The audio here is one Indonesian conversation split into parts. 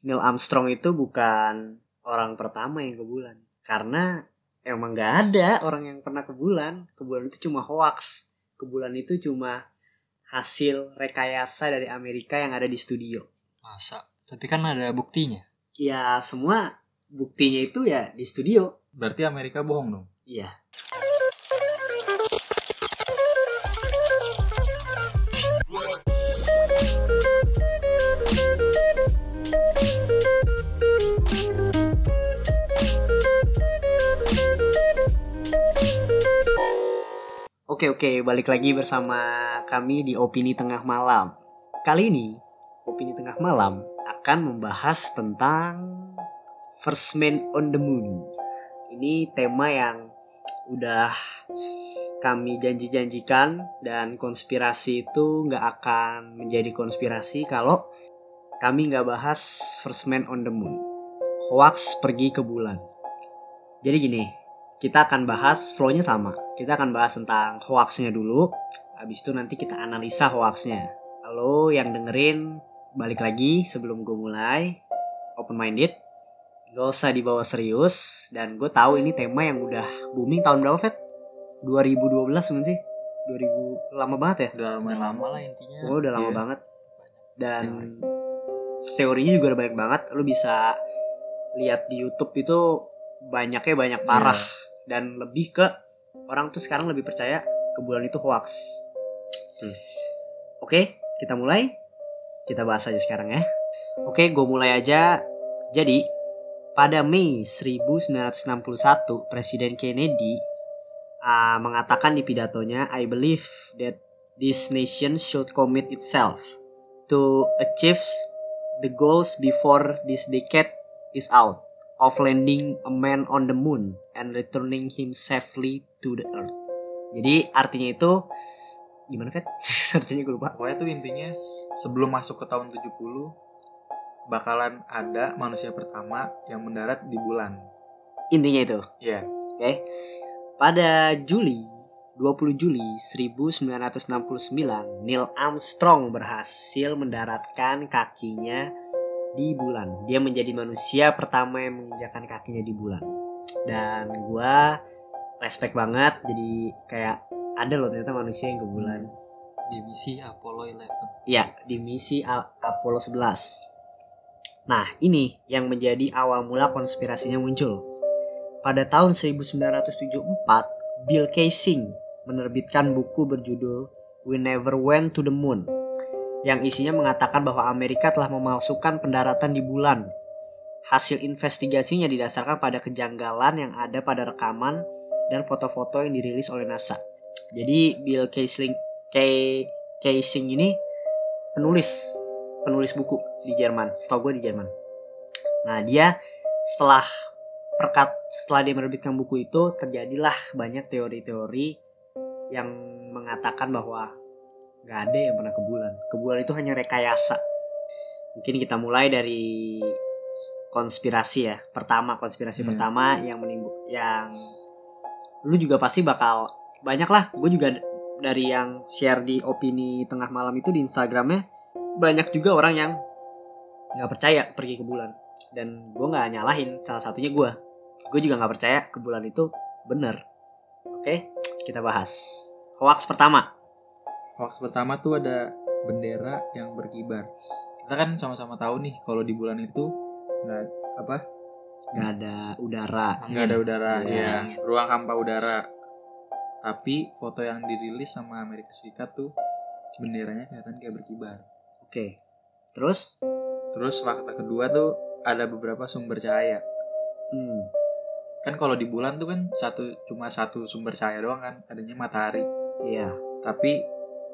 Neil Armstrong itu bukan orang pertama yang ke bulan karena emang nggak ada orang yang pernah ke bulan ke bulan itu cuma hoax ke bulan itu cuma hasil rekayasa dari Amerika yang ada di studio Masa? Tapi kan ada buktinya. ya semua buktinya itu ya di studio Berarti Amerika bohong dong. iya Oke oke, balik lagi bersama kami di Opini Tengah Malam. Kali ini, Opini Tengah Malam akan membahas tentang First Man on the Moon. Ini tema yang udah kami janji-janjikan dan konspirasi itu nggak akan menjadi konspirasi kalau kami nggak bahas First Man on the Moon. Hoax pergi ke bulan. Jadi gini, kita akan bahas flow-nya sama. Kita akan bahas tentang hoaxnya dulu. Habis itu nanti kita analisa hoaxnya. Halo yang dengerin, balik lagi sebelum gue mulai. Open minded. Gak usah dibawa serius. Dan gue tahu ini tema yang udah booming tahun berapa, Fet? 2012 bukan sih? 2000 lama banget ya? Udah Udah lumayan lama lah intinya. Oh, udah lama Iya. banget. Dan teorinya juga udah banyak banget. Lu bisa lihat di YouTube itu banyaknya banyak parah dan lebih ke orang tuh sekarang lebih percaya ke bulan itu hoax. Hmm. Oke, kita mulai. Kita bahas aja sekarang ya. Oke, gue mulai aja. Jadi, pada Mei 1961, Presiden Kennedy uh, mengatakan di pidatonya, I believe that this nation should commit itself to achieve the goals before this decade is out of landing a man on the moon and returning him safely to the earth. Jadi artinya itu gimana Fet? artinya gue lupa. Pokoknya tuh intinya sebelum masuk ke tahun 70 bakalan ada manusia pertama yang mendarat di bulan. Intinya itu. Iya. Oke. Pada Juli 20 Juli 1969, Neil Armstrong berhasil mendaratkan kakinya di bulan. Dia menjadi manusia pertama yang menginjakan kakinya di bulan. Dan gua respect banget jadi kayak ada loh ternyata manusia yang ke bulan. Di misi Apollo 11. Ya, di misi A- Apollo 11. Nah, ini yang menjadi awal mula konspirasinya muncul. Pada tahun 1974, Bill Kaysing menerbitkan buku berjudul We Never Went to the Moon yang isinya mengatakan bahwa Amerika telah memalsukan pendaratan di bulan. Hasil investigasinya didasarkan pada kejanggalan yang ada pada rekaman dan foto-foto yang dirilis oleh NASA. Jadi Bill Kaysing Kay Kaysing ini penulis penulis buku di Jerman setahu gue di Jerman nah dia setelah perkat setelah dia menerbitkan buku itu terjadilah banyak teori-teori yang mengatakan bahwa nggak ada yang pernah ke bulan. Ke bulan itu hanya rekayasa. Mungkin kita mulai dari konspirasi ya. Pertama konspirasi Hmm. pertama yang menimbul yang lu juga pasti bakal banyak lah. Gue juga dari yang share di opini tengah malam itu di Instagramnya banyak juga orang yang nggak percaya pergi ke bulan. Dan gue nggak nyalahin. Salah satunya gue gue juga nggak percaya ke bulan itu bener. Oke kita bahas. Hoax pertama Hoax pertama tuh ada bendera yang berkibar. Kita kan sama-sama tahu nih kalau di bulan itu nggak apa nggak ada udara nggak ada udara Iya. ya ruang hampa udara. Tapi foto yang dirilis sama Amerika Serikat tuh benderanya kelihatan kayak berkibar. oke terus Terus fakta kedua tuh ada beberapa sumber cahaya. hmm, Kan kalau di bulan tuh kan satu cuma satu sumber cahaya doang kan, adanya matahari. iya Tapi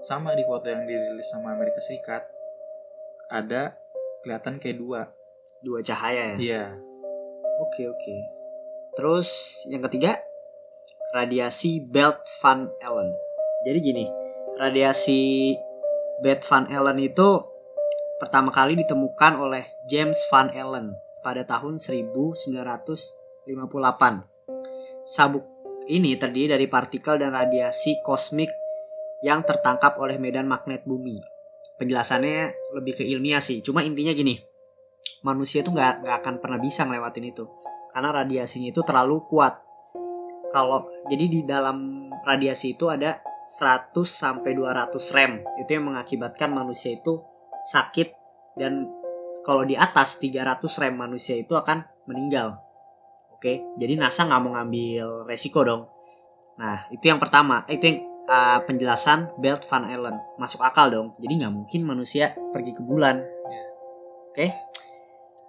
sama di foto yang dirilis sama Amerika Serikat ada kelihatan kayak dua. dua cahaya ya Iya. Oke oke. Terus yang ketiga radiasi Belt Van Allen. Jadi gini, radiasi Belt Van Allen itu pertama kali ditemukan oleh James Van Allen pada tahun 1958. Sabuk ini terdiri dari partikel dan radiasi kosmik yang tertangkap oleh medan magnet bumi. Penjelasannya lebih ke ilmiah sih, cuma intinya gini. manusia itu nggak nggak akan pernah bisa ngelewatin itu. Karena radiasinya itu terlalu kuat. Kalau jadi di dalam radiasi itu ada 100 sampai 200 rem. Itu yang mengakibatkan manusia itu sakit. Dan kalau di atas 300 rem manusia itu akan meninggal. Oke? Jadi NASA nggak mau ngambil resiko dong. Nah itu yang pertama. Itu yang uh, penjelasan Belt Van Allen. Masuk akal dong. Jadi nggak mungkin manusia pergi ke bulan. Oke.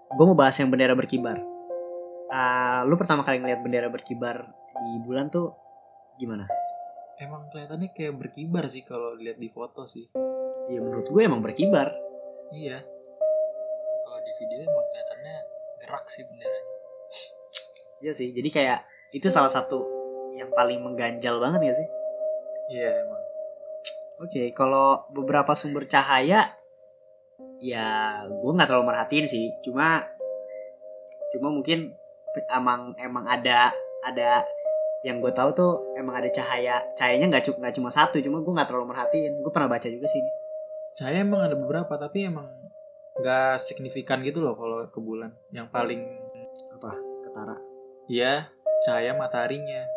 Gue mau bahas yang bendera berkibar. Uh, lu pertama kali ngeliat bendera berkibar di bulan tuh gimana? Emang kelihatannya kayak berkibar sih kalau lihat di foto sih. ya menurut gue emang berkibar. Iya. Kalau di video emang kelihatannya gerak sih benderanya. Iya sih. Jadi kayak itu salah satu yang paling mengganjal banget ya sih Iya emang. Oke, kalau beberapa sumber cahaya, ya gue nggak terlalu merhatiin sih. Cuma, cuma mungkin emang emang ada ada yang gue tahu tuh emang ada cahaya cahayanya nggak cuma nggak cuma satu. Cuma gue nggak terlalu merhatiin. Gue pernah baca juga sih. Cahaya emang ada beberapa tapi emang nggak signifikan gitu loh kalau ke bulan. Yang paling Apa? Ketara. ya cahaya mataharinya.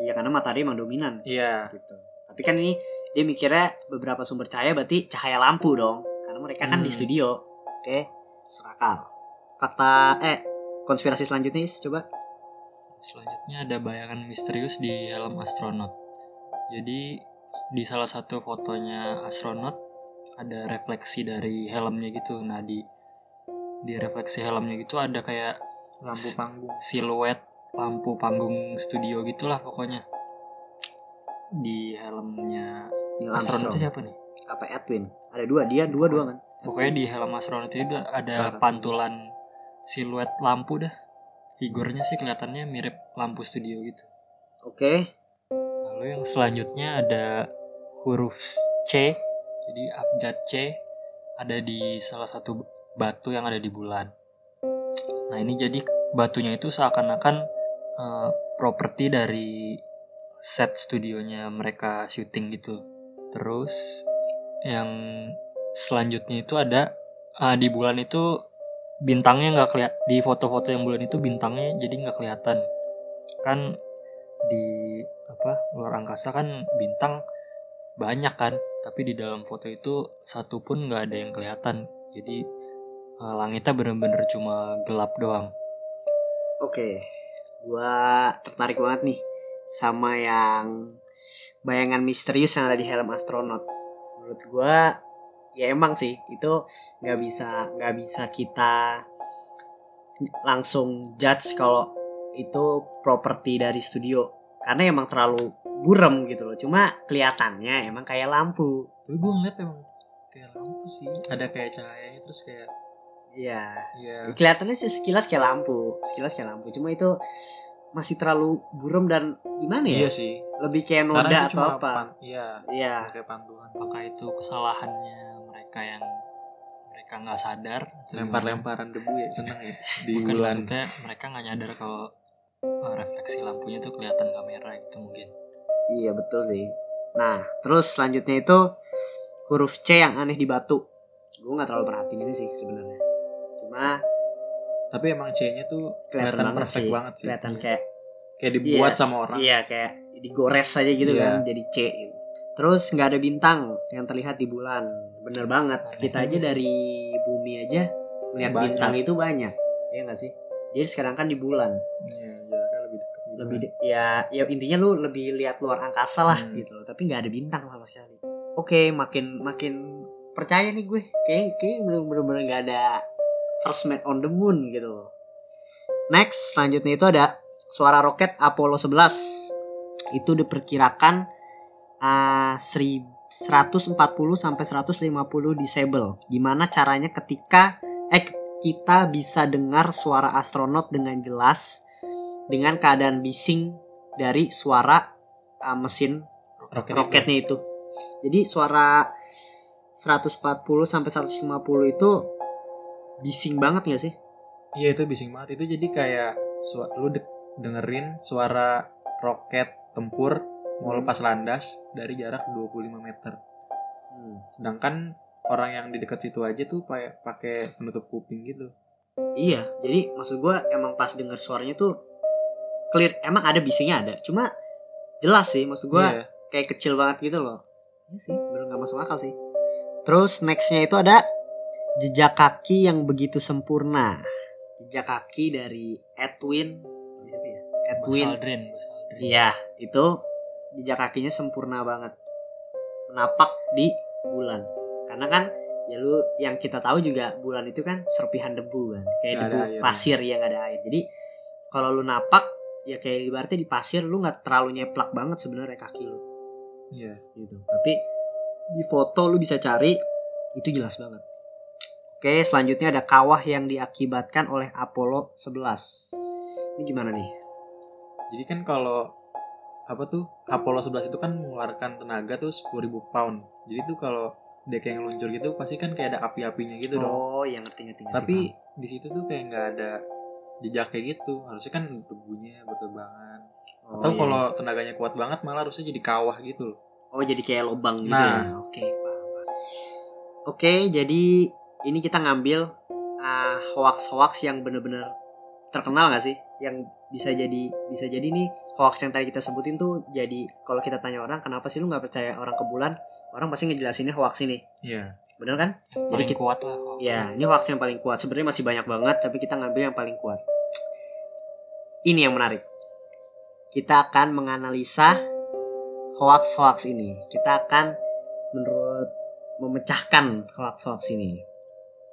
Iya karena matahari emang dominan Iya. gitu. Tapi kan ini dia mikirnya beberapa sumber cahaya berarti cahaya lampu dong. Karena mereka kan di Hmm. studio. Oke, serakal. Fakta eh konspirasi selanjutnya Is, coba. Selanjutnya ada bayangan misterius di helm astronot. Jadi di salah satu fotonya astronot ada refleksi dari helmnya gitu. Nah di di refleksi helmnya gitu ada kayak Lampu panggung. siluet lampu panggung studio gitulah pokoknya di helmnya Neil astronot Armstrong. siapa nih? apa Edwin ada dua dia dua dua kan Pokoknya di helm astronot itu ada- Salah. pantulan siluet lampu dah. Figurnya sih kelihatannya mirip lampu studio gitu. oke Lalu yang selanjutnya ada huruf C, jadi abjad C ada di salah satu batu yang ada di bulan. Nah ini jadi batunya itu seakan-akan eh, properti dari set studionya mereka syuting gitu. Terus yang selanjutnya itu ada ah, di bulan itu bintangnya nggak kelihatan di foto-foto yang bulan itu bintangnya jadi nggak kelihatan. Kan di apa luar angkasa kan bintang banyak kan tapi di dalam foto itu satu pun nggak ada yang kelihatan. Jadi eh, langitnya bener-bener cuma gelap doang. Oke gua tertarik banget nih sama yang bayangan misterius yang ada di helm astronot menurut gua ya emang sih itu nggak bisa nggak bisa kita langsung judge kalau itu properti dari studio karena emang terlalu burem gitu loh cuma kelihatannya emang kayak lampu Tapi gue ngeliat emang kayak lampu sih. Ada kayak cahayanya terus kayak Iya. Ya kelihatannya sih sekilas kayak lampu sekilas kayak lampu. Cuma itu masih terlalu burem dan gimana ya? Iya sih. lebih kayak noda itu atau cuma apa? pan- Iya, iya. Kayak pantulan. apakah itu kesalahannya mereka yang mereka nggak sadar? Lempar-lemparan debu ya seneng ya. Di Bukan bulan. maksudnya mereka nggak nyadar kalau eh, refleksi lampunya tuh kelihatan kamera gitu mungkin. Iya betul sih. Nah terus selanjutnya itu huruf C yang aneh di batu. Gue nggak terlalu perhatiin ini sih sebenarnya cuma Tapi emang C-nya tuh kelihatan perfect sih banget sih. kelihatan kayak Kayak dibuat Iya. sama orang. iya kayak digores aja gitu Iya. kan jadi C gitu. terus nggak ada bintang yang terlihat di bulan bener banget Aneh kita aja sih. dari bumi aja melihat Banyak. bintang itu banyak ya nggak sih jadi sekarang kan di bulan Iya, jaraknya lebih dekat. di lebih bulan. de- ya ya intinya lu lebih lihat luar angkasa lah Hmm. gitu loh tapi nggak ada bintang sama sekali oke makin makin percaya nih gue kayak kayak belum bener-bener nggak ada first man on the moon gitu loh next selanjutnya itu ada suara roket Apollo 11 itu diperkirakan uh, seri- 140 sampai 150 disable. Gimana caranya ketika eh kita bisa dengar suara astronot dengan jelas dengan keadaan bising dari suara uh, mesin Roket roketnya itu. Jadi suara 140 sampai 150 itu bising banget gak sih? Iya itu bising banget. Itu jadi kayak su- lu de- dengerin suara roket tempur mau lepas landas dari jarak 25 meter. Hmm. Sedangkan orang yang di dekat situ aja tuh pakai pakai penutup kuping gitu Iya, jadi maksud gue emang pas denger suaranya tuh clear. Emang ada bisingnya ada, cuma jelas sih maksud gue Iya. kayak kecil banget gitu loh. Iya sih, bener nggak masuk akal sih. Terus nextnya itu ada jejak kaki yang begitu sempurna. Jejak kaki dari Edwin, ya? Edwin. Aldrin. Iya, itu jejak kakinya sempurna banget. Menapak di bulan. Karena kan ya lu yang kita tahu juga bulan itu kan serpihan debu kan, kayak debu airnya. pasir yang ada air. Jadi kalau lu napak ya kayak ibaratnya di pasir lu nggak terlalu nyeplak banget sebenarnya kaki lu Iya. gitu. Tapi di foto lu bisa cari itu jelas banget. Oke, selanjutnya ada kawah yang diakibatkan oleh Apollo 11. Ini gimana nih? Jadi kan kalau apa tuh Apollo 11 itu kan mengeluarkan tenaga tuh 10.000 pound. Jadi tuh kalau dia kayak ngeluncur gitu pasti kan kayak ada api-apinya gitu dong. Oh, yang ngerti ngerti. Tapi di situ tuh kayak nggak ada jejak kayak gitu. Harusnya kan debunya berterbangan. Oh, Atau iya. kalau tenaganya kuat banget malah harusnya jadi kawah gitu loh. Oh jadi kayak lubang gitu Nah. ya. Oke, paham. Oke, jadi ini kita ngambil uh, hoax-hoax yang bener-bener terkenal gak sih? Yang bisa jadi bisa jadi nih hoax yang tadi kita sebutin tuh jadi kalau kita tanya orang kenapa sih lu nggak percaya orang ke bulan? Orang pasti ngejelasinnya hoax ini. Iya. Bener kan? Paling kita- kuat lah. hoax. Ya, ini hoax yang paling kuat. Sebenarnya masih banyak banget, tapi kita ngambil yang paling kuat. Ini yang menarik. Kita akan menganalisa hoax-hoax ini. Kita akan menurut memecahkan hoax-hoax ini.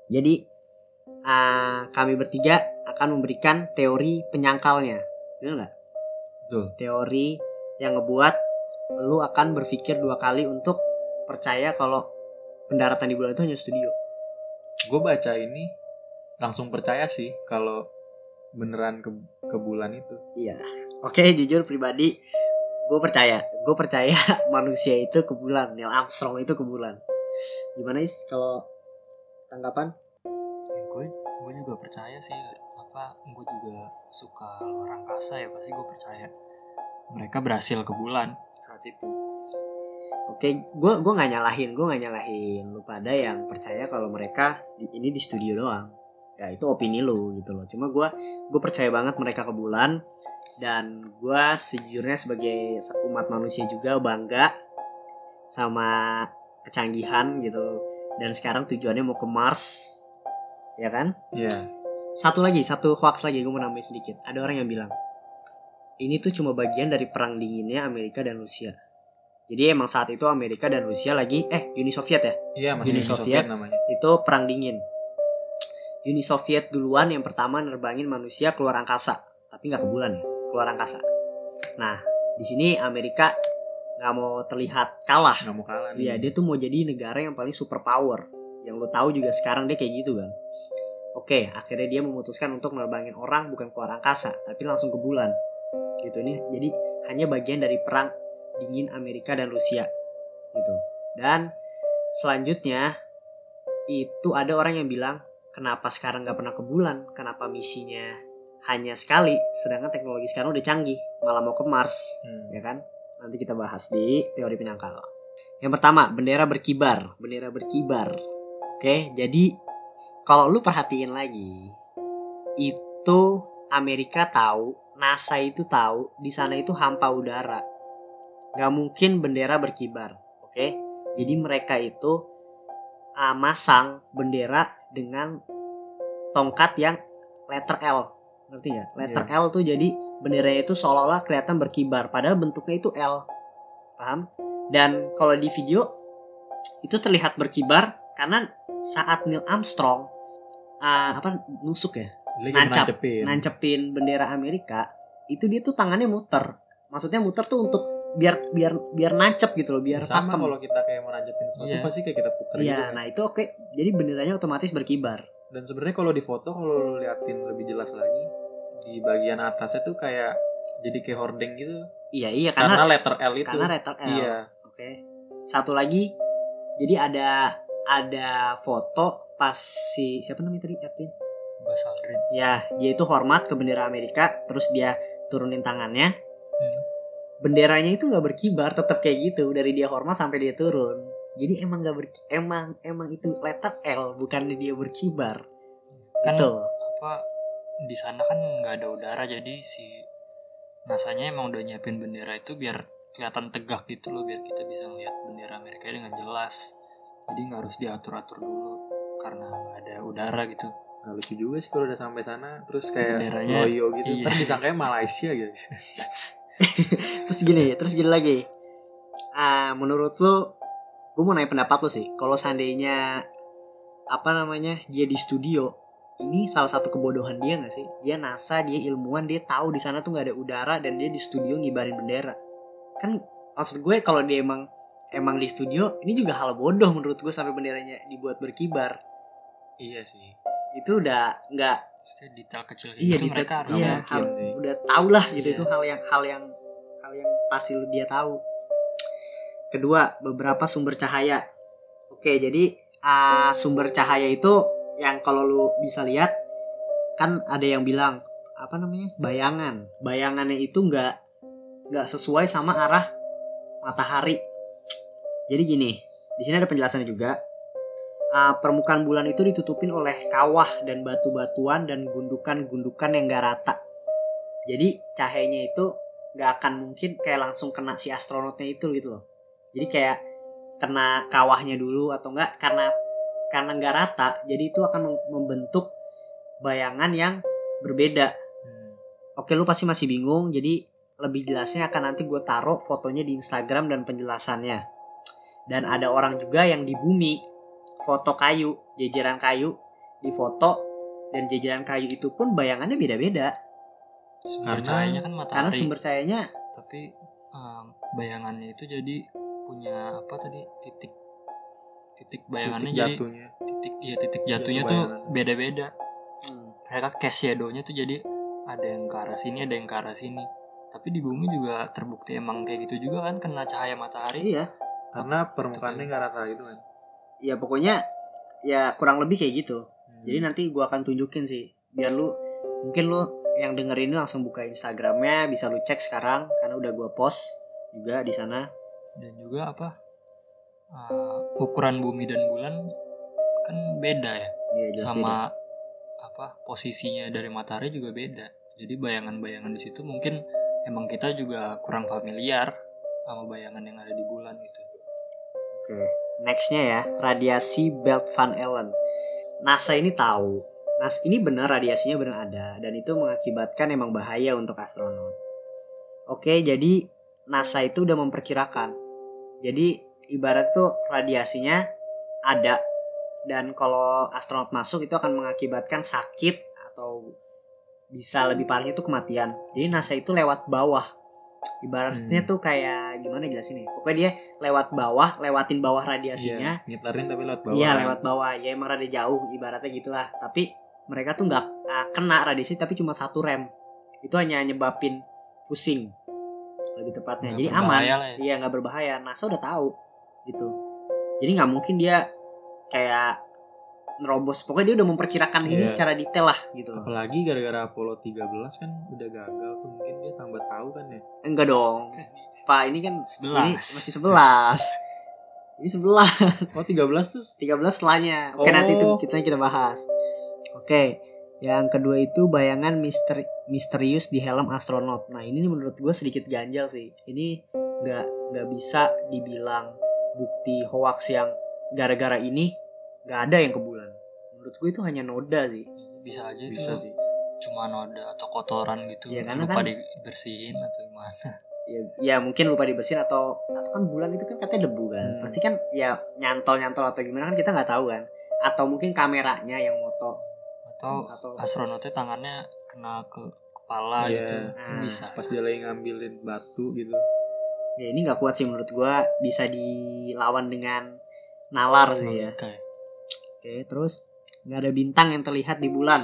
Jadi ah, kami bertiga akan memberikan teori penyangkalnya. Benar nggak? Betul. Teori yang ngebuat lu akan berpikir dua kali untuk percaya kalau pendaratan di bulan itu hanya studio. Gue baca ini langsung percaya sih kalau beneran ke, ke bulan itu. Iya. Oke, jujur pribadi, gue percaya. Gue percaya manusia itu ke bulan. Neil Armstrong itu ke bulan. Gimana is kalau tanggapan? gue gue juga percaya sih apa gue juga suka luar angkasa ya pasti gue percaya mereka berhasil ke bulan saat itu Oke, gue gue nggak nyalahin, gue nggak nyalahin lu pada yang percaya kalau mereka di- ini di studio doang. Ya itu opini lu gitu loh. Cuma gue gue percaya banget mereka ke bulan dan gue sejujurnya sebagai umat manusia juga bangga sama kecanggihan gitu. Dan sekarang tujuannya mau ke Mars, ya kan? Iya. Satu lagi, satu hoax lagi gue mau nambahin sedikit. Ada orang yang bilang ini tuh cuma bagian dari perang dinginnya Amerika dan Rusia. Jadi emang saat itu Amerika dan Rusia lagi eh Uni Soviet ya, Iya masih Uni Uni Soviet. Soviet namanya. itu perang dingin. Uni Soviet duluan yang pertama nerbangin manusia keluar angkasa, tapi nggak ke bulan ya, keluar angkasa. Nah, di sini Amerika nggak mau terlihat kalah. Nggak mau kalah nih. Iya, dia tuh mau jadi negara yang paling super power. Yang lo tahu juga sekarang dia kayak gitu kan. Oke, akhirnya dia memutuskan untuk menerbangin orang bukan keluar angkasa, tapi langsung ke bulan. Gitu nih. Jadi hanya bagian dari perang dingin Amerika dan Rusia. Gitu. Dan selanjutnya itu ada orang yang bilang, kenapa sekarang nggak pernah ke bulan? Kenapa misinya hanya sekali? Sedangkan teknologi sekarang udah canggih, malah mau ke Mars Hmm. ya kan? Nanti kita bahas di teori penyangkal. Yang pertama, bendera berkibar, bendera berkibar. Oke, jadi kalau lu perhatiin lagi, itu Amerika tahu, NASA itu tahu, di sana itu hampa udara. Gak mungkin bendera berkibar, oke? Jadi mereka itu ah, masang bendera dengan tongkat yang letter L, ngerti nggak? Letter L tuh jadi benderanya itu seolah-olah kelihatan berkibar padahal bentuknya itu L paham dan kalau di video itu terlihat berkibar karena saat Neil Armstrong ah, apa nusuk ya lagi Nancap. nancepin. nancepin bendera Amerika itu dia tuh tangannya muter maksudnya muter tuh untuk biar biar biar nancep gitu loh biar sama pakem kalau kita kayak mau nancepin sesuatu Iya. pasti kayak kita putar gitu iya kan. nah itu oke jadi benderanya otomatis berkibar Dan sebenarnya kalau di foto kalau lu liatin lebih jelas lagi di bagian atasnya tuh kayak jadi kayak hordeng gitu. iya iya karena, karena letter L itu. karena letter L Iya. Oke. Satu lagi, jadi ada ada foto pas si siapa namanya tadi Edwin? Bas Aldrin Ya, dia itu hormat ke bendera Amerika, terus dia turunin tangannya. Hmm. Benderanya itu nggak berkibar, tetap kayak gitu dari dia hormat sampai dia turun. Jadi emang gak ber emang emang itu letter L bukannya dia berkibar. kan Betul. apa di sana kan nggak ada udara jadi si nasanya emang udah nyiapin bendera itu biar kelihatan tegak gitu loh biar kita bisa ngeliat bendera Amerika dengan jelas jadi nggak harus diatur atur dulu karena nggak ada udara gitu Nah, lucu juga sih kalau udah sampai sana terus kayak Benderanya, loyo gitu. iya. Ntar disangkanya Malaysia gitu. terus gini, terus gini lagi. Ah, menurut lu gue mau nanya pendapat lu sih. Kalau seandainya apa namanya? dia di studio, ini salah satu kebodohan dia gak sih? Dia NASA, dia ilmuwan, dia tahu di sana tuh nggak ada udara dan dia di studio ngibarin bendera. Kan maksud gue kalau dia emang emang di studio, ini juga hal bodoh menurut gue sampai benderanya dibuat berkibar. Iya sih. Itu udah nggak detail kecil Iya, gitu detail- mereka harus iya, hal- sih. udah tau lah gitu Iya. itu hal yang hal yang hal yang pasti dia tahu. Kedua, beberapa sumber cahaya. Oke, jadi ah, sumber cahaya itu yang kalau lu bisa lihat kan ada yang bilang apa namanya bayangan. Bayangannya itu nggak nggak sesuai sama arah matahari. Jadi gini, di sini ada penjelasannya juga. Ah, permukaan bulan itu ditutupin oleh kawah dan batu-batuan dan gundukan-gundukan yang gak rata. Jadi cahayanya itu gak akan mungkin kayak langsung kena si astronotnya itu gitu loh. Jadi kayak kena kawahnya dulu atau enggak karena karena nggak rata, jadi itu akan mem- membentuk bayangan yang berbeda. Hmm. Oke, lu pasti masih bingung, jadi lebih jelasnya akan nanti gue taruh fotonya di Instagram dan penjelasannya. Dan ada orang juga yang di bumi foto kayu, jajaran kayu di foto dan jajaran kayu itu pun bayangannya beda-beda sumber Karena- cahayanya kan matahari karena sumber cahayanya tapi em, bayangannya itu jadi punya apa tadi titik titik bayangannya Titik jadi jatuhnya. titik ya titik jatuhnya Jatuh tuh beda-beda hmm, mereka cast shadow-nya tuh jadi ada yang ke arah sini ada yang ke arah sini tapi di bumi juga terbukti emang kayak gitu juga kan kena cahaya matahari iya, Karena permukaannya nggak rata gitu kan. ya pokoknya ya kurang lebih kayak gitu. Hmm. Jadi nanti gua akan tunjukin sih biar lu mungkin lu yang denger ini langsung buka Instagramnya bisa lu cek sekarang karena udah gua post juga di sana. dan juga apa uh, ukuran bumi dan bulan kan beda ya Ya, jelas beda. sama apa posisinya dari matahari juga beda jadi bayangan-bayangan di situ mungkin emang kita juga kurang familiar sama bayangan yang ada di bulan gitu Oke, nextnya ya radiasi Belt Van Allen. NASA ini tahu, Nas ini benar radiasinya benar ada dan itu mengakibatkan emang bahaya untuk astronot. Oke, jadi NASA itu udah memperkirakan. Jadi ibarat tuh radiasinya ada dan kalau astronot masuk itu akan mengakibatkan sakit atau bisa lebih parahnya itu kematian. Jadi NASA itu lewat bawah. Ibaratnya Hmm. tuh kayak gimana jelasin ya? Pokoknya dia lewat bawah, lewatin bawah radiasinya. Iya, ngitarin tapi lewat bawah. Iya, kan. lewat bawah. Ya emang rada jauh ibaratnya gitulah. Tapi mereka tuh nggak ah, kena radiasi tapi cuma satu rem. Itu hanya nyebabin pusing. Lebih tepatnya. Nggak Jadi aman. ya. Iya, nggak berbahaya. NASA udah tahu gitu. Jadi nggak mungkin dia kayak nerobos. Pokoknya dia udah memperkirakan ini Iya. secara detail lah gitu. Apalagi gara-gara Apollo 13 kan udah gagal tuh mungkin dia tambah tahu kan ya. Enggak dong. Pak, ini kan Sebelas. ini masih 11. ini 11. Oh 13 tuh 13 setelahnya. Oke, nanti itu Oh. kita kita bahas. Oke. Yang kedua itu bayangan misteri misterius di helm astronot. Nah, ini menurut gue sedikit ganjal sih. Ini nggak nggak bisa dibilang bukti hoax yang gara-gara ini nggak ada yang ke bulan. Menurut gue itu hanya noda sih. bisa aja bisa itu sih. cuma noda atau kotoran gitu Iya, karena lupa kan- dibersihin atau gimana Ya, ya mungkin lupa dibersihin atau atau kan bulan itu kan katanya debu kan. Hmm. Pasti kan ya nyantol-nyantol atau gimana kan kita nggak tahu kan. Atau mungkin kameranya yang moto atau atau astronotnya tangannya kena ke kepala Iya. gitu Nah. bisa Pas dia lagi ngambilin batu gitu. Ya ini nggak kuat sih menurut gua. Bisa dilawan dengan nalar sih ya. Logika ya. oke terus nggak ada bintang yang terlihat di bulan.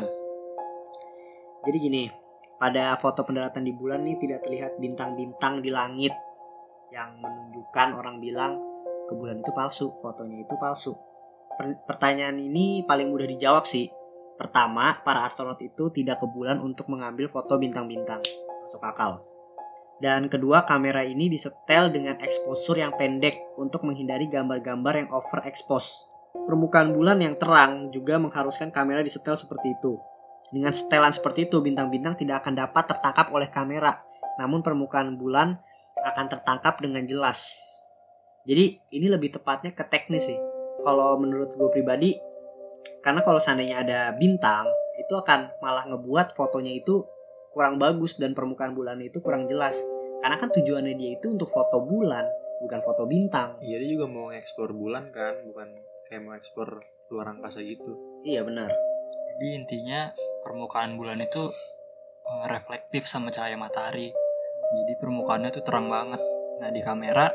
Jadi gini pada foto pendaratan di bulan nih tidak terlihat bintang-bintang di langit yang menunjukkan orang bilang ke bulan itu palsu fotonya itu palsu. Per- pertanyaan ini paling mudah dijawab sih. Pertama para astronot itu tidak ke bulan untuk mengambil foto bintang-bintang. Masuk akal Dan kedua, kamera ini disetel dengan exposure yang pendek untuk menghindari gambar-gambar yang overexpose. Permukaan bulan yang terang juga mengharuskan kamera disetel seperti itu. Dengan setelan seperti itu, bintang-bintang tidak akan dapat tertangkap oleh kamera, namun permukaan bulan akan tertangkap dengan jelas. Jadi ini lebih tepatnya ke teknis sih. Kalau menurut gue pribadi, karena kalau seandainya ada bintang, itu akan malah ngebuat fotonya itu kurang bagus dan permukaan bulan itu kurang jelas. Karena kan tujuannya dia itu untuk foto bulan, bukan foto bintang. Iya dia juga mau eksplor bulan kan, bukan kayak mau eksplor luar angkasa gitu. Iya benar. Jadi intinya permukaan bulan itu eh, reflektif sama cahaya matahari. Jadi permukaannya tuh terang banget. Nah di kamera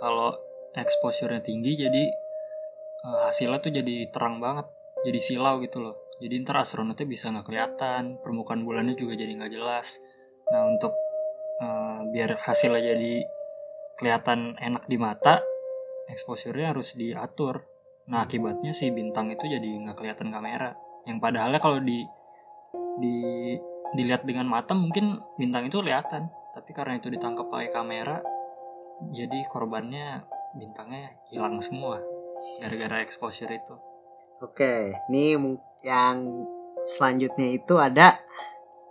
kalau exposure-nya tinggi jadi eh, hasilnya tuh jadi terang banget. Jadi silau gitu loh. Jadi ntar astronotnya bisa nggak kelihatan, permukaan bulannya juga jadi nggak jelas. Nah untuk eh, biar hasilnya jadi kelihatan enak di mata, exposure-nya harus diatur. Nah akibatnya si bintang itu jadi nggak kelihatan kamera. Yang padahalnya kalau di di dilihat dengan mata mungkin bintang itu kelihatan, tapi karena itu ditangkap pakai kamera, jadi korbannya bintangnya hilang semua gara-gara exposure itu. Oke, ini yang selanjutnya itu ada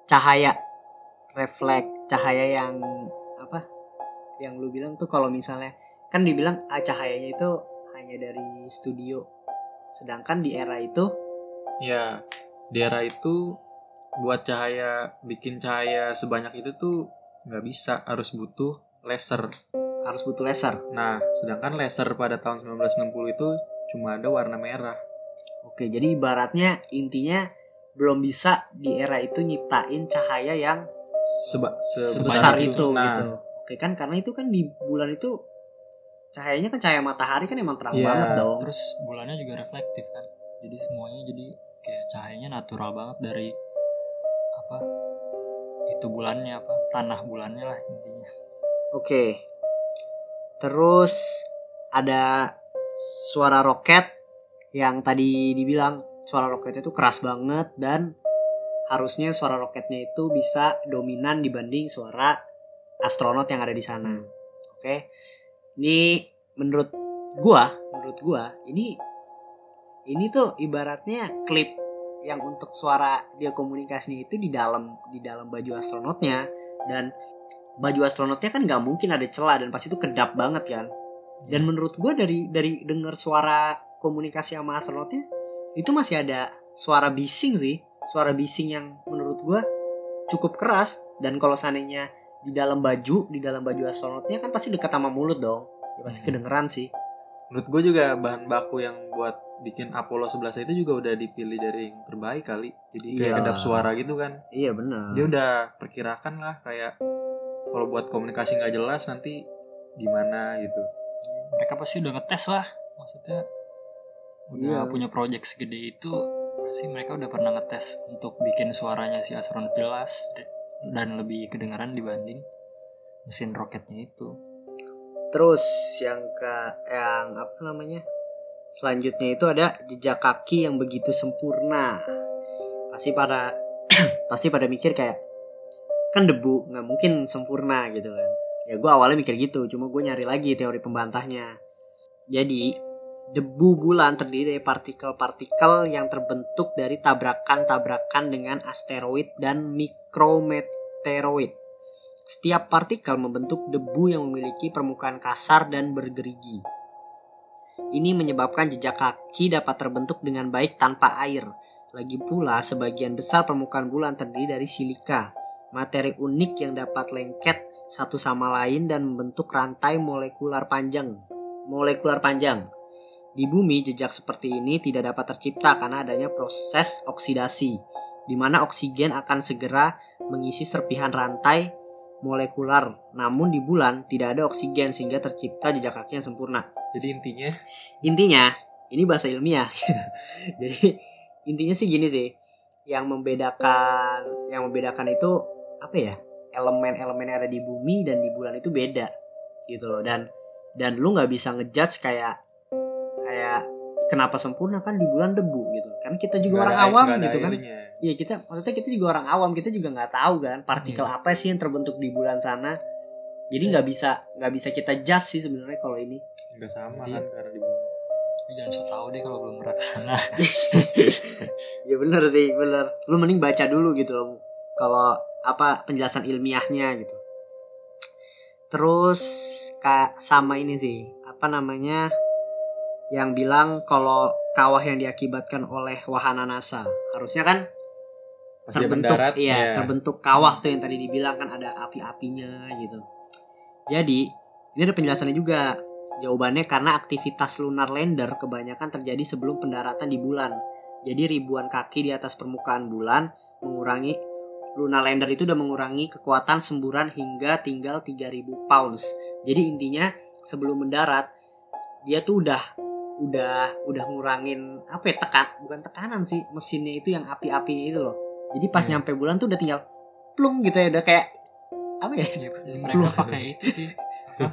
cahaya refleks cahaya yang apa? Yang lu bilang tuh kalau misalnya kan dibilang ah, cahayanya itu hanya dari studio. Sedangkan di era itu Ya, di era itu buat cahaya bikin cahaya sebanyak itu tuh nggak bisa, harus butuh laser. harus butuh laser. Nah, sedangkan laser pada tahun 1960 itu cuma ada warna merah. Oke, jadi ibaratnya intinya belum bisa di era itu nyiptain cahaya yang Seba sebesar sebesar itu Nah, gitu. Oke kan karena itu kan di bulan itu cahayanya kan cahaya matahari kan emang terang Iya, banget dong. Terus bulannya juga reflektif kan. Jadi semuanya jadi kayak cahayanya natural banget dari apa? Itu bulannya apa? Tanah bulannya lah intinya. Oke. Terus ada suara roket yang tadi dibilang suara roketnya itu keras banget dan harusnya suara roketnya itu bisa dominan dibanding suara astronot yang ada di sana. Oke. Ini menurut gua, menurut gua ini ini tuh ibaratnya klip yang untuk suara dia komunikasi itu di dalam di dalam baju astronotnya dan baju astronotnya kan nggak mungkin ada celah dan pasti itu kedap banget kan dan menurut gue dari dari dengar suara komunikasi sama astronotnya itu masih ada suara bising sih suara bising yang menurut gue cukup keras dan kalau seandainya di dalam baju di dalam baju astronotnya kan pasti dekat sama mulut dong ya pasti Hmm. kedengeran sih menurut gue juga bahan baku yang buat bikin Apollo 11 itu juga udah dipilih dari yang terbaik kali. Jadi kayak Iya. kedap suara gitu kan. iya benar Dia udah perkirakan lah kayak kalau buat komunikasi nggak jelas nanti gimana gitu. Mereka pasti udah ngetes lah. Maksudnya udah Iya. punya project segede itu pasti mereka udah pernah ngetes untuk bikin suaranya si astronot jelas dan lebih kedengaran dibanding mesin roketnya itu. Terus yang ke yang apa namanya? Selanjutnya itu ada jejak kaki yang begitu sempurna. Pasti pada pasti pada mikir kayak kan debu nggak mungkin sempurna gitu kan. Ya gue awalnya mikir gitu, cuma gue nyari lagi teori pembantahnya. Jadi debu bulan terdiri dari partikel-partikel yang terbentuk dari tabrakan-tabrakan dengan asteroid dan mikrometeoroid. Setiap partikel membentuk debu yang memiliki permukaan kasar dan bergerigi. Ini menyebabkan jejak kaki dapat terbentuk dengan baik tanpa air. Lagi pula, sebagian besar permukaan bulan terdiri dari silika, materi unik yang dapat lengket satu sama lain dan membentuk rantai molekular panjang. Molekular panjang. Di bumi, jejak seperti ini tidak dapat tercipta karena adanya proses oksidasi, di mana oksigen akan segera mengisi serpihan rantai molekular. Namun di bulan tidak ada oksigen sehingga tercipta jejak kaki yang sempurna. Jadi intinya Intinya, ini bahasa ilmiah. Jadi intinya sih gini sih, yang membedakan yang membedakan itu apa ya? Elemen-elemen yang ada di bumi dan di bulan itu beda gitu loh. Dan dan lu nggak bisa ngejudge kayak kayak kenapa sempurna kan di bulan debu gitu. Kan kita juga nggak orang ada air- awam gitu kan. Iya kita maksudnya kita juga orang awam kita juga nggak tahu kan partikel Iya. apa sih yang terbentuk di bulan sana. Jadi nggak bisa nggak bisa kita judge sih sebenarnya kalau ini. nggak sama Jadi- kan karena di bumi Tapi jangan so tau deh kalau belum pernah ke sana. ya bener sih bener. Lu mending baca dulu gitu loh. Kalau apa penjelasan ilmiahnya gitu. Terus kak sama ini sih apa namanya yang bilang kalau kawah yang diakibatkan oleh wahana NASA. Harusnya kan terbentuk mendarat iya ya, terbentuk kawah tuh yang tadi dibilang kan ada api-apinya gitu. Jadi ini ada penjelasannya juga. Jawabannya karena aktivitas lunar lander kebanyakan terjadi sebelum pendaratan di bulan. Jadi ribuan kaki di atas permukaan bulan mengurangi lunar lander itu udah mengurangi kekuatan semburan hingga tinggal 3000 pounds. Jadi intinya sebelum mendarat dia tuh udah udah udah ngurangin apa ya tekan bukan tekanan sih mesinnya itu yang api-apinya itu loh jadi pas Hmm. nyampe bulan tuh udah tinggal plung gitu ya udah kayak apa ya Ya, mereka pakai itu sih. Apa?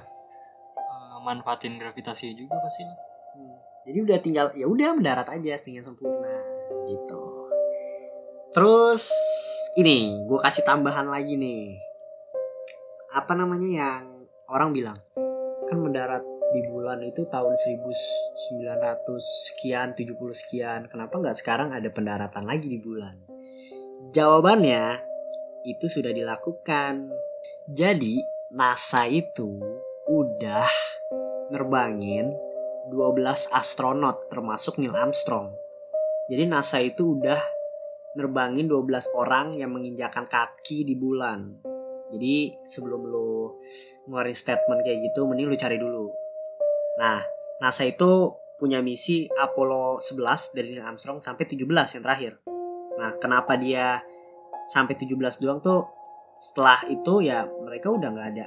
eh, manfaatin gravitasi juga pasti. Hmm. jadi udah tinggal ya udah mendarat aja tinggal sempurna gitu terus ini gue kasih tambahan lagi nih apa namanya yang orang bilang kan mendarat di bulan itu tahun 1900 sekian 70 sekian kenapa nggak sekarang ada pendaratan lagi di bulan jawabannya itu sudah dilakukan jadi NASA itu udah nerbangin 12 astronot termasuk Neil Armstrong. Jadi NASA itu udah nerbangin 12 orang yang menginjakan kaki di bulan. Jadi sebelum lo ngeluarin statement kayak gitu mending lu cari dulu. Nah, NASA itu punya misi Apollo 11 dari Neil Armstrong sampai 17 yang terakhir. Nah, kenapa dia sampai 17 doang tuh setelah itu ya mereka udah nggak ada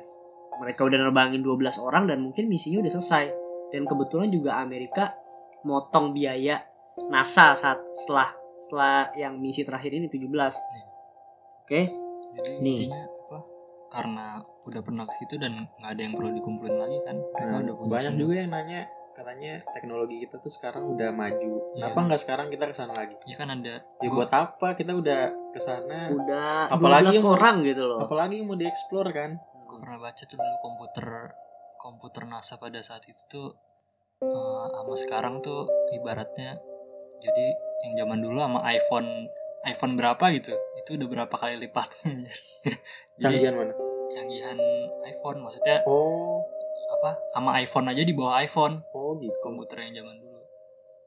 mereka udah nerbangin 12 orang dan mungkin misinya udah selesai dan kebetulan juga Amerika motong biaya NASA saat setelah setelah yang misi terakhir ini 17 oke Jadi Nih. intinya apa? Karena udah pernah ke situ dan nggak ada yang perlu dikumpulin lagi kan. Mereka Nah, udah punya banyak semua. juga yang nanya katanya teknologi kita tuh sekarang udah maju Iya. kenapa nggak sekarang kita ke sana lagi Ya kan ada. ya Gua- buat apa kita udah ke sana udah Apalagi 12 yang mau- orang gitu loh apalagi yang mau dieksplor kan gue pernah baca tuh dulu komputer komputer NASA pada saat itu tuh eh, sama sekarang tuh ibaratnya jadi yang zaman dulu sama iPhone iPhone berapa gitu itu udah berapa kali lipat jadi canggihan mana canggihan iPhone maksudnya oh. apa sama iPhone aja di bawah iPhone. Oh gitu. Komputer yang zaman dulu.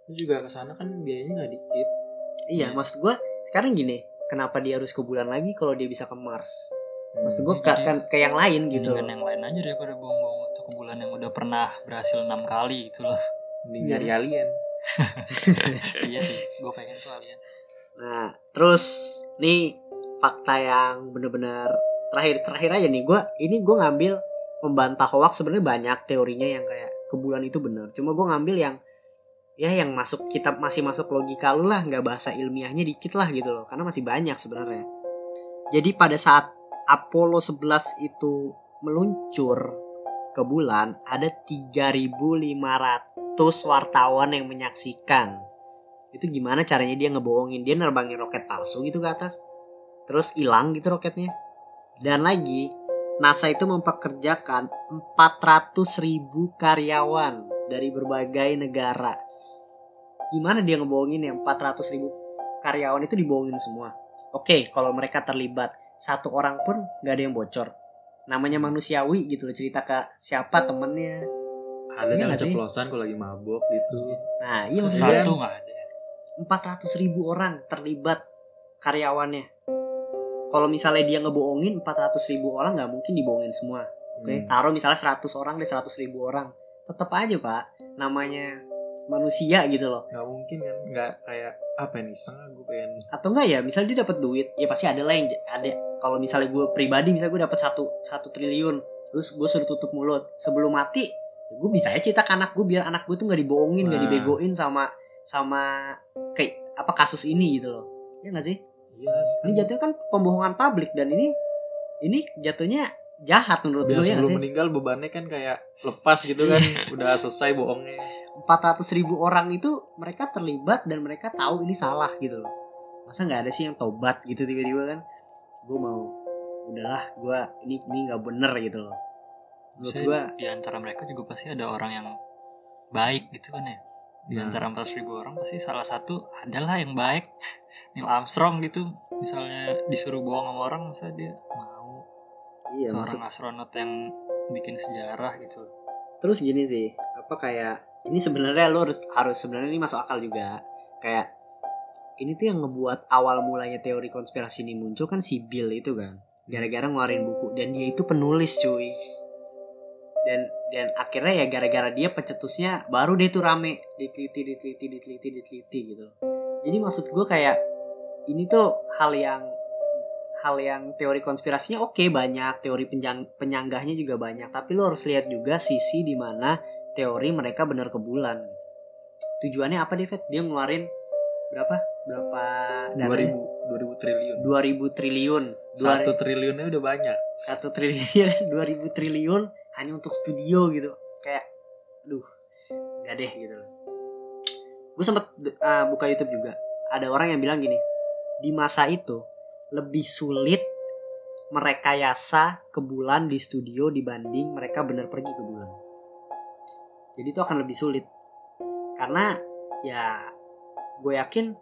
Itu juga ke sana kan biayanya nggak dikit. Iya maksud gue sekarang gini kenapa dia harus ke bulan lagi kalau dia bisa ke Mars? Maksud gue Hmm, ke, kan- ke yang lain gitu Mendingan yang lain aja daripada buang-buang waktu ke bulan yang udah pernah berhasil enam kali itu loh. Mending nyari alien. Iya sih gue pengen tuh alien. Nah, terus nih fakta yang bener-bener terakhir terakhir aja nih gue ini gue ngambil membantah hoax sebenarnya banyak teorinya yang kayak ke bulan itu bener. Cuma gue ngambil yang ya yang masuk kita masih masuk logika lu lah nggak bahasa ilmiahnya dikit lah gitu loh. Karena masih banyak sebenarnya. Jadi pada saat Apollo 11 itu meluncur ke bulan ada 3.500 wartawan yang menyaksikan. Itu gimana caranya dia ngebohongin? Dia nerbangin roket palsu gitu ke atas. Terus hilang gitu roketnya dan lagi NASA itu mempekerjakan 400 ribu karyawan dari berbagai negara. Gimana dia ngebohongin ya 400 ribu karyawan itu dibohongin semua? Oke kalau mereka terlibat satu orang pun nggak ada yang bocor. Namanya manusiawi gitu loh cerita ke siapa temennya. Ada Iya yang nggak sih? ceplosan kalau lagi mabok gitu. Nah iya maksudnya. Satu nggak ada. 400 ribu orang terlibat karyawannya. Kalau misalnya dia ngebohongin 400 ribu orang nggak mungkin dibohongin semua. Oke, Hmm. taruh misalnya 100 orang deh 100 ribu orang. Tetap aja pak, namanya manusia gitu loh. nggak mungkin kan nggak kayak apa nih iseng gue pengen Atau enggak ya, misalnya dia dapat duit, ya pasti ada lah yang ada. Kalau misalnya gue pribadi, misalnya gue dapat satu satu triliun, terus gue suruh tutup mulut sebelum mati, ya gue bisa aja cerita ke anak gue biar anak gue tuh nggak dibohongin, nggak Nah. dibegoin sama sama kayak apa kasus ini gitu loh. Ya nggak sih? Iya Ini jatuhnya kan pembohongan publik dan ini ini jatuhnya jahat menurut lu ya sebelum meninggal bebannya kan kayak lepas gitu kan udah selesai bohongnya. 400 ribu orang itu mereka terlibat dan mereka tahu ini salah gitu loh. masa nggak ada sih yang tobat gitu tiba-tiba kan? Gue mau udahlah gue ini ini nggak bener gitu loh. Menurut gue di antara mereka juga pasti ada orang yang baik gitu kan ya. Di Nah. antara 400 ribu orang pasti salah satu adalah yang baik Neil Armstrong gitu misalnya disuruh bohong sama orang masa dia mau? Iya maksud seorang astronot yang bikin sejarah gitu. Terus gini sih apa kayak ini sebenarnya lo harus harus sebenarnya ini masuk akal juga. Kayak ini tuh yang ngebuat awal mulanya teori konspirasi ini muncul kan si Bill itu kan. Gara-gara ngeluarin buku dan dia itu penulis cuy. Dan dan akhirnya ya gara-gara dia pencetusnya baru dia tuh rame. Diteliti diteliti diteliti diteliti gitu. Jadi maksud gue kayak ini tuh hal yang hal yang teori konspirasinya oke banyak. Teori penjang, penyanggahnya juga banyak. Tapi lo harus lihat juga sisi di mana teori mereka benar ke bulan. Tujuannya apa David dia ngeluarin berapa? Berapa dua dananya? ribu dua ribu triliun. 2000 triliun. Satu triliunnya udah banyak. Satu triliun dua ribu triliun hanya untuk studio gitu. Kayak aduh nggak deh gitu loh. Gue sempet uh, buka YouTube juga. Ada orang yang bilang gini di masa itu lebih sulit merekayasa ke bulan di studio dibanding mereka benar pergi ke bulan. Jadi itu akan lebih sulit. Karena ya gue yakin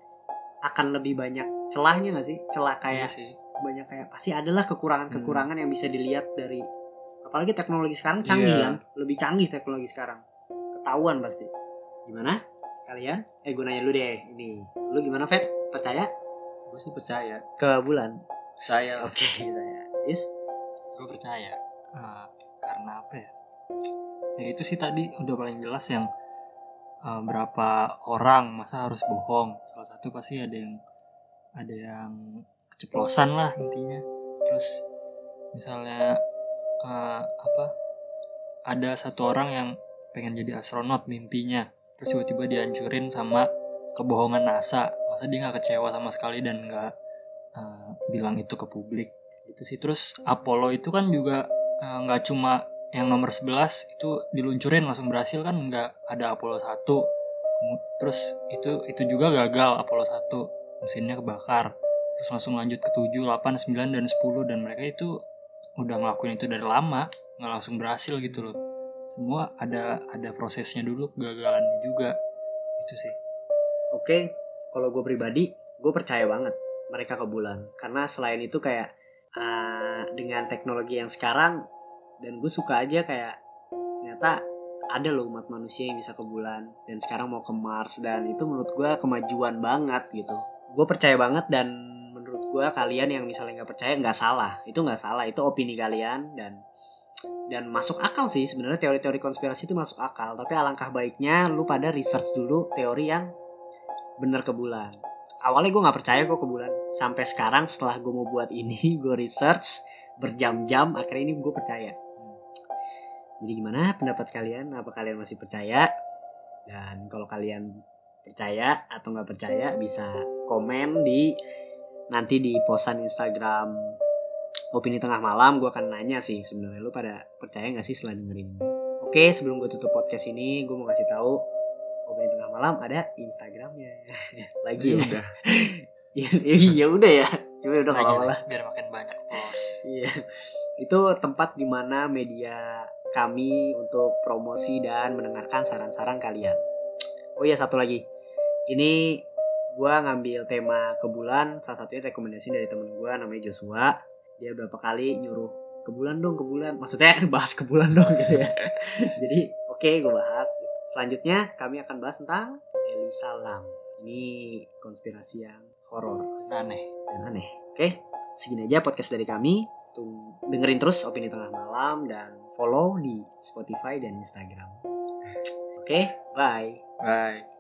akan lebih banyak celahnya gak sih? Celah Iya kayak sih. banyak kayak pasti adalah kekurangan-kekurangan yang bisa dilihat dari apalagi teknologi sekarang canggih Iya. kan? Lebih canggih teknologi sekarang. Ketahuan pasti. Gimana kalian? Eh gue nanya lu deh. Ini. Lu gimana Fet percaya gue sih percaya. Ke bulan? Saya oke saya is? Gue percaya. Eh, karena apa ya? Ya itu sih tadi udah paling jelas yang eh, berapa orang masa harus bohong. Salah satu pasti ada yang ada yang keceplosan lah intinya. Terus misalnya eh, apa? Ada satu orang yang pengen jadi astronot mimpinya. Terus tiba-tiba dihancurin sama kebohongan NASA. Masa dia nggak kecewa sama sekali dan nggak eh, bilang itu ke publik? Itu sih. Terus Apollo itu kan juga eh, nggak cuma yang nomor 11 itu diluncurin langsung berhasil kan? Nggak ada Apollo 1 Kemu- terus itu itu juga gagal. Apollo 1 mesinnya kebakar. Terus langsung lanjut ke 7, 8, 9 dan 10 dan mereka itu udah ngelakuin itu dari lama nggak langsung berhasil gitu loh. Semua ada ada prosesnya dulu kegagalannya juga. Itu sih oke kalau gue pribadi gue percaya banget mereka ke bulan. Karena selain itu kayak uh, dengan teknologi yang sekarang dan gue suka aja kayak ternyata ada loh umat manusia yang bisa ke bulan dan sekarang mau ke Mars dan itu menurut gue kemajuan banget gitu. Gue percaya banget dan menurut gue kalian yang misalnya nggak percaya nggak salah. Itu nggak salah itu opini kalian dan dan masuk akal sih. Sebenarnya teori-teori konspirasi itu masuk akal tapi alangkah baiknya lu pada research dulu teori yang bener ke bulan. Awalnya gue nggak percaya kok ke bulan. Sampai sekarang setelah gue mau buat ini gue research berjam-jam akhirnya ini gue percaya. Jadi gimana pendapat kalian? Apa kalian masih percaya? Dan kalau kalian percaya atau nggak percaya bisa komen di nanti di posan Instagram opini tengah malam. Gue akan nanya sih sebenarnya lu pada percaya nggak sih setelah dengerin oke sebelum gue tutup podcast ini gue mau kasih tahu opini tengah malam ada Instagramnya lagi ya udah iya udah ya cuma udah kalau lah, biar makin banyak followers Iya. Itu tempat di mana media kami untuk promosi dan mendengarkan saran-saran kalian. Oh iya satu lagi. Ini gua ngambil tema ke bulan, salah satunya rekomendasi dari temen gua namanya Joshua. Dia berapa kali nyuruh ke bulan dong, ke bulan. Maksudnya bahas ke bulan dong gitu ya. Jadi oke gue bahas. Selanjutnya kami akan bahas tentang Elisa Lam. Ini konspirasi yang horor aneh dan aneh. Oke, segini aja podcast dari kami. Tung dengerin terus opini tengah malam dan follow di Spotify dan Instagram. Oke, bye. bye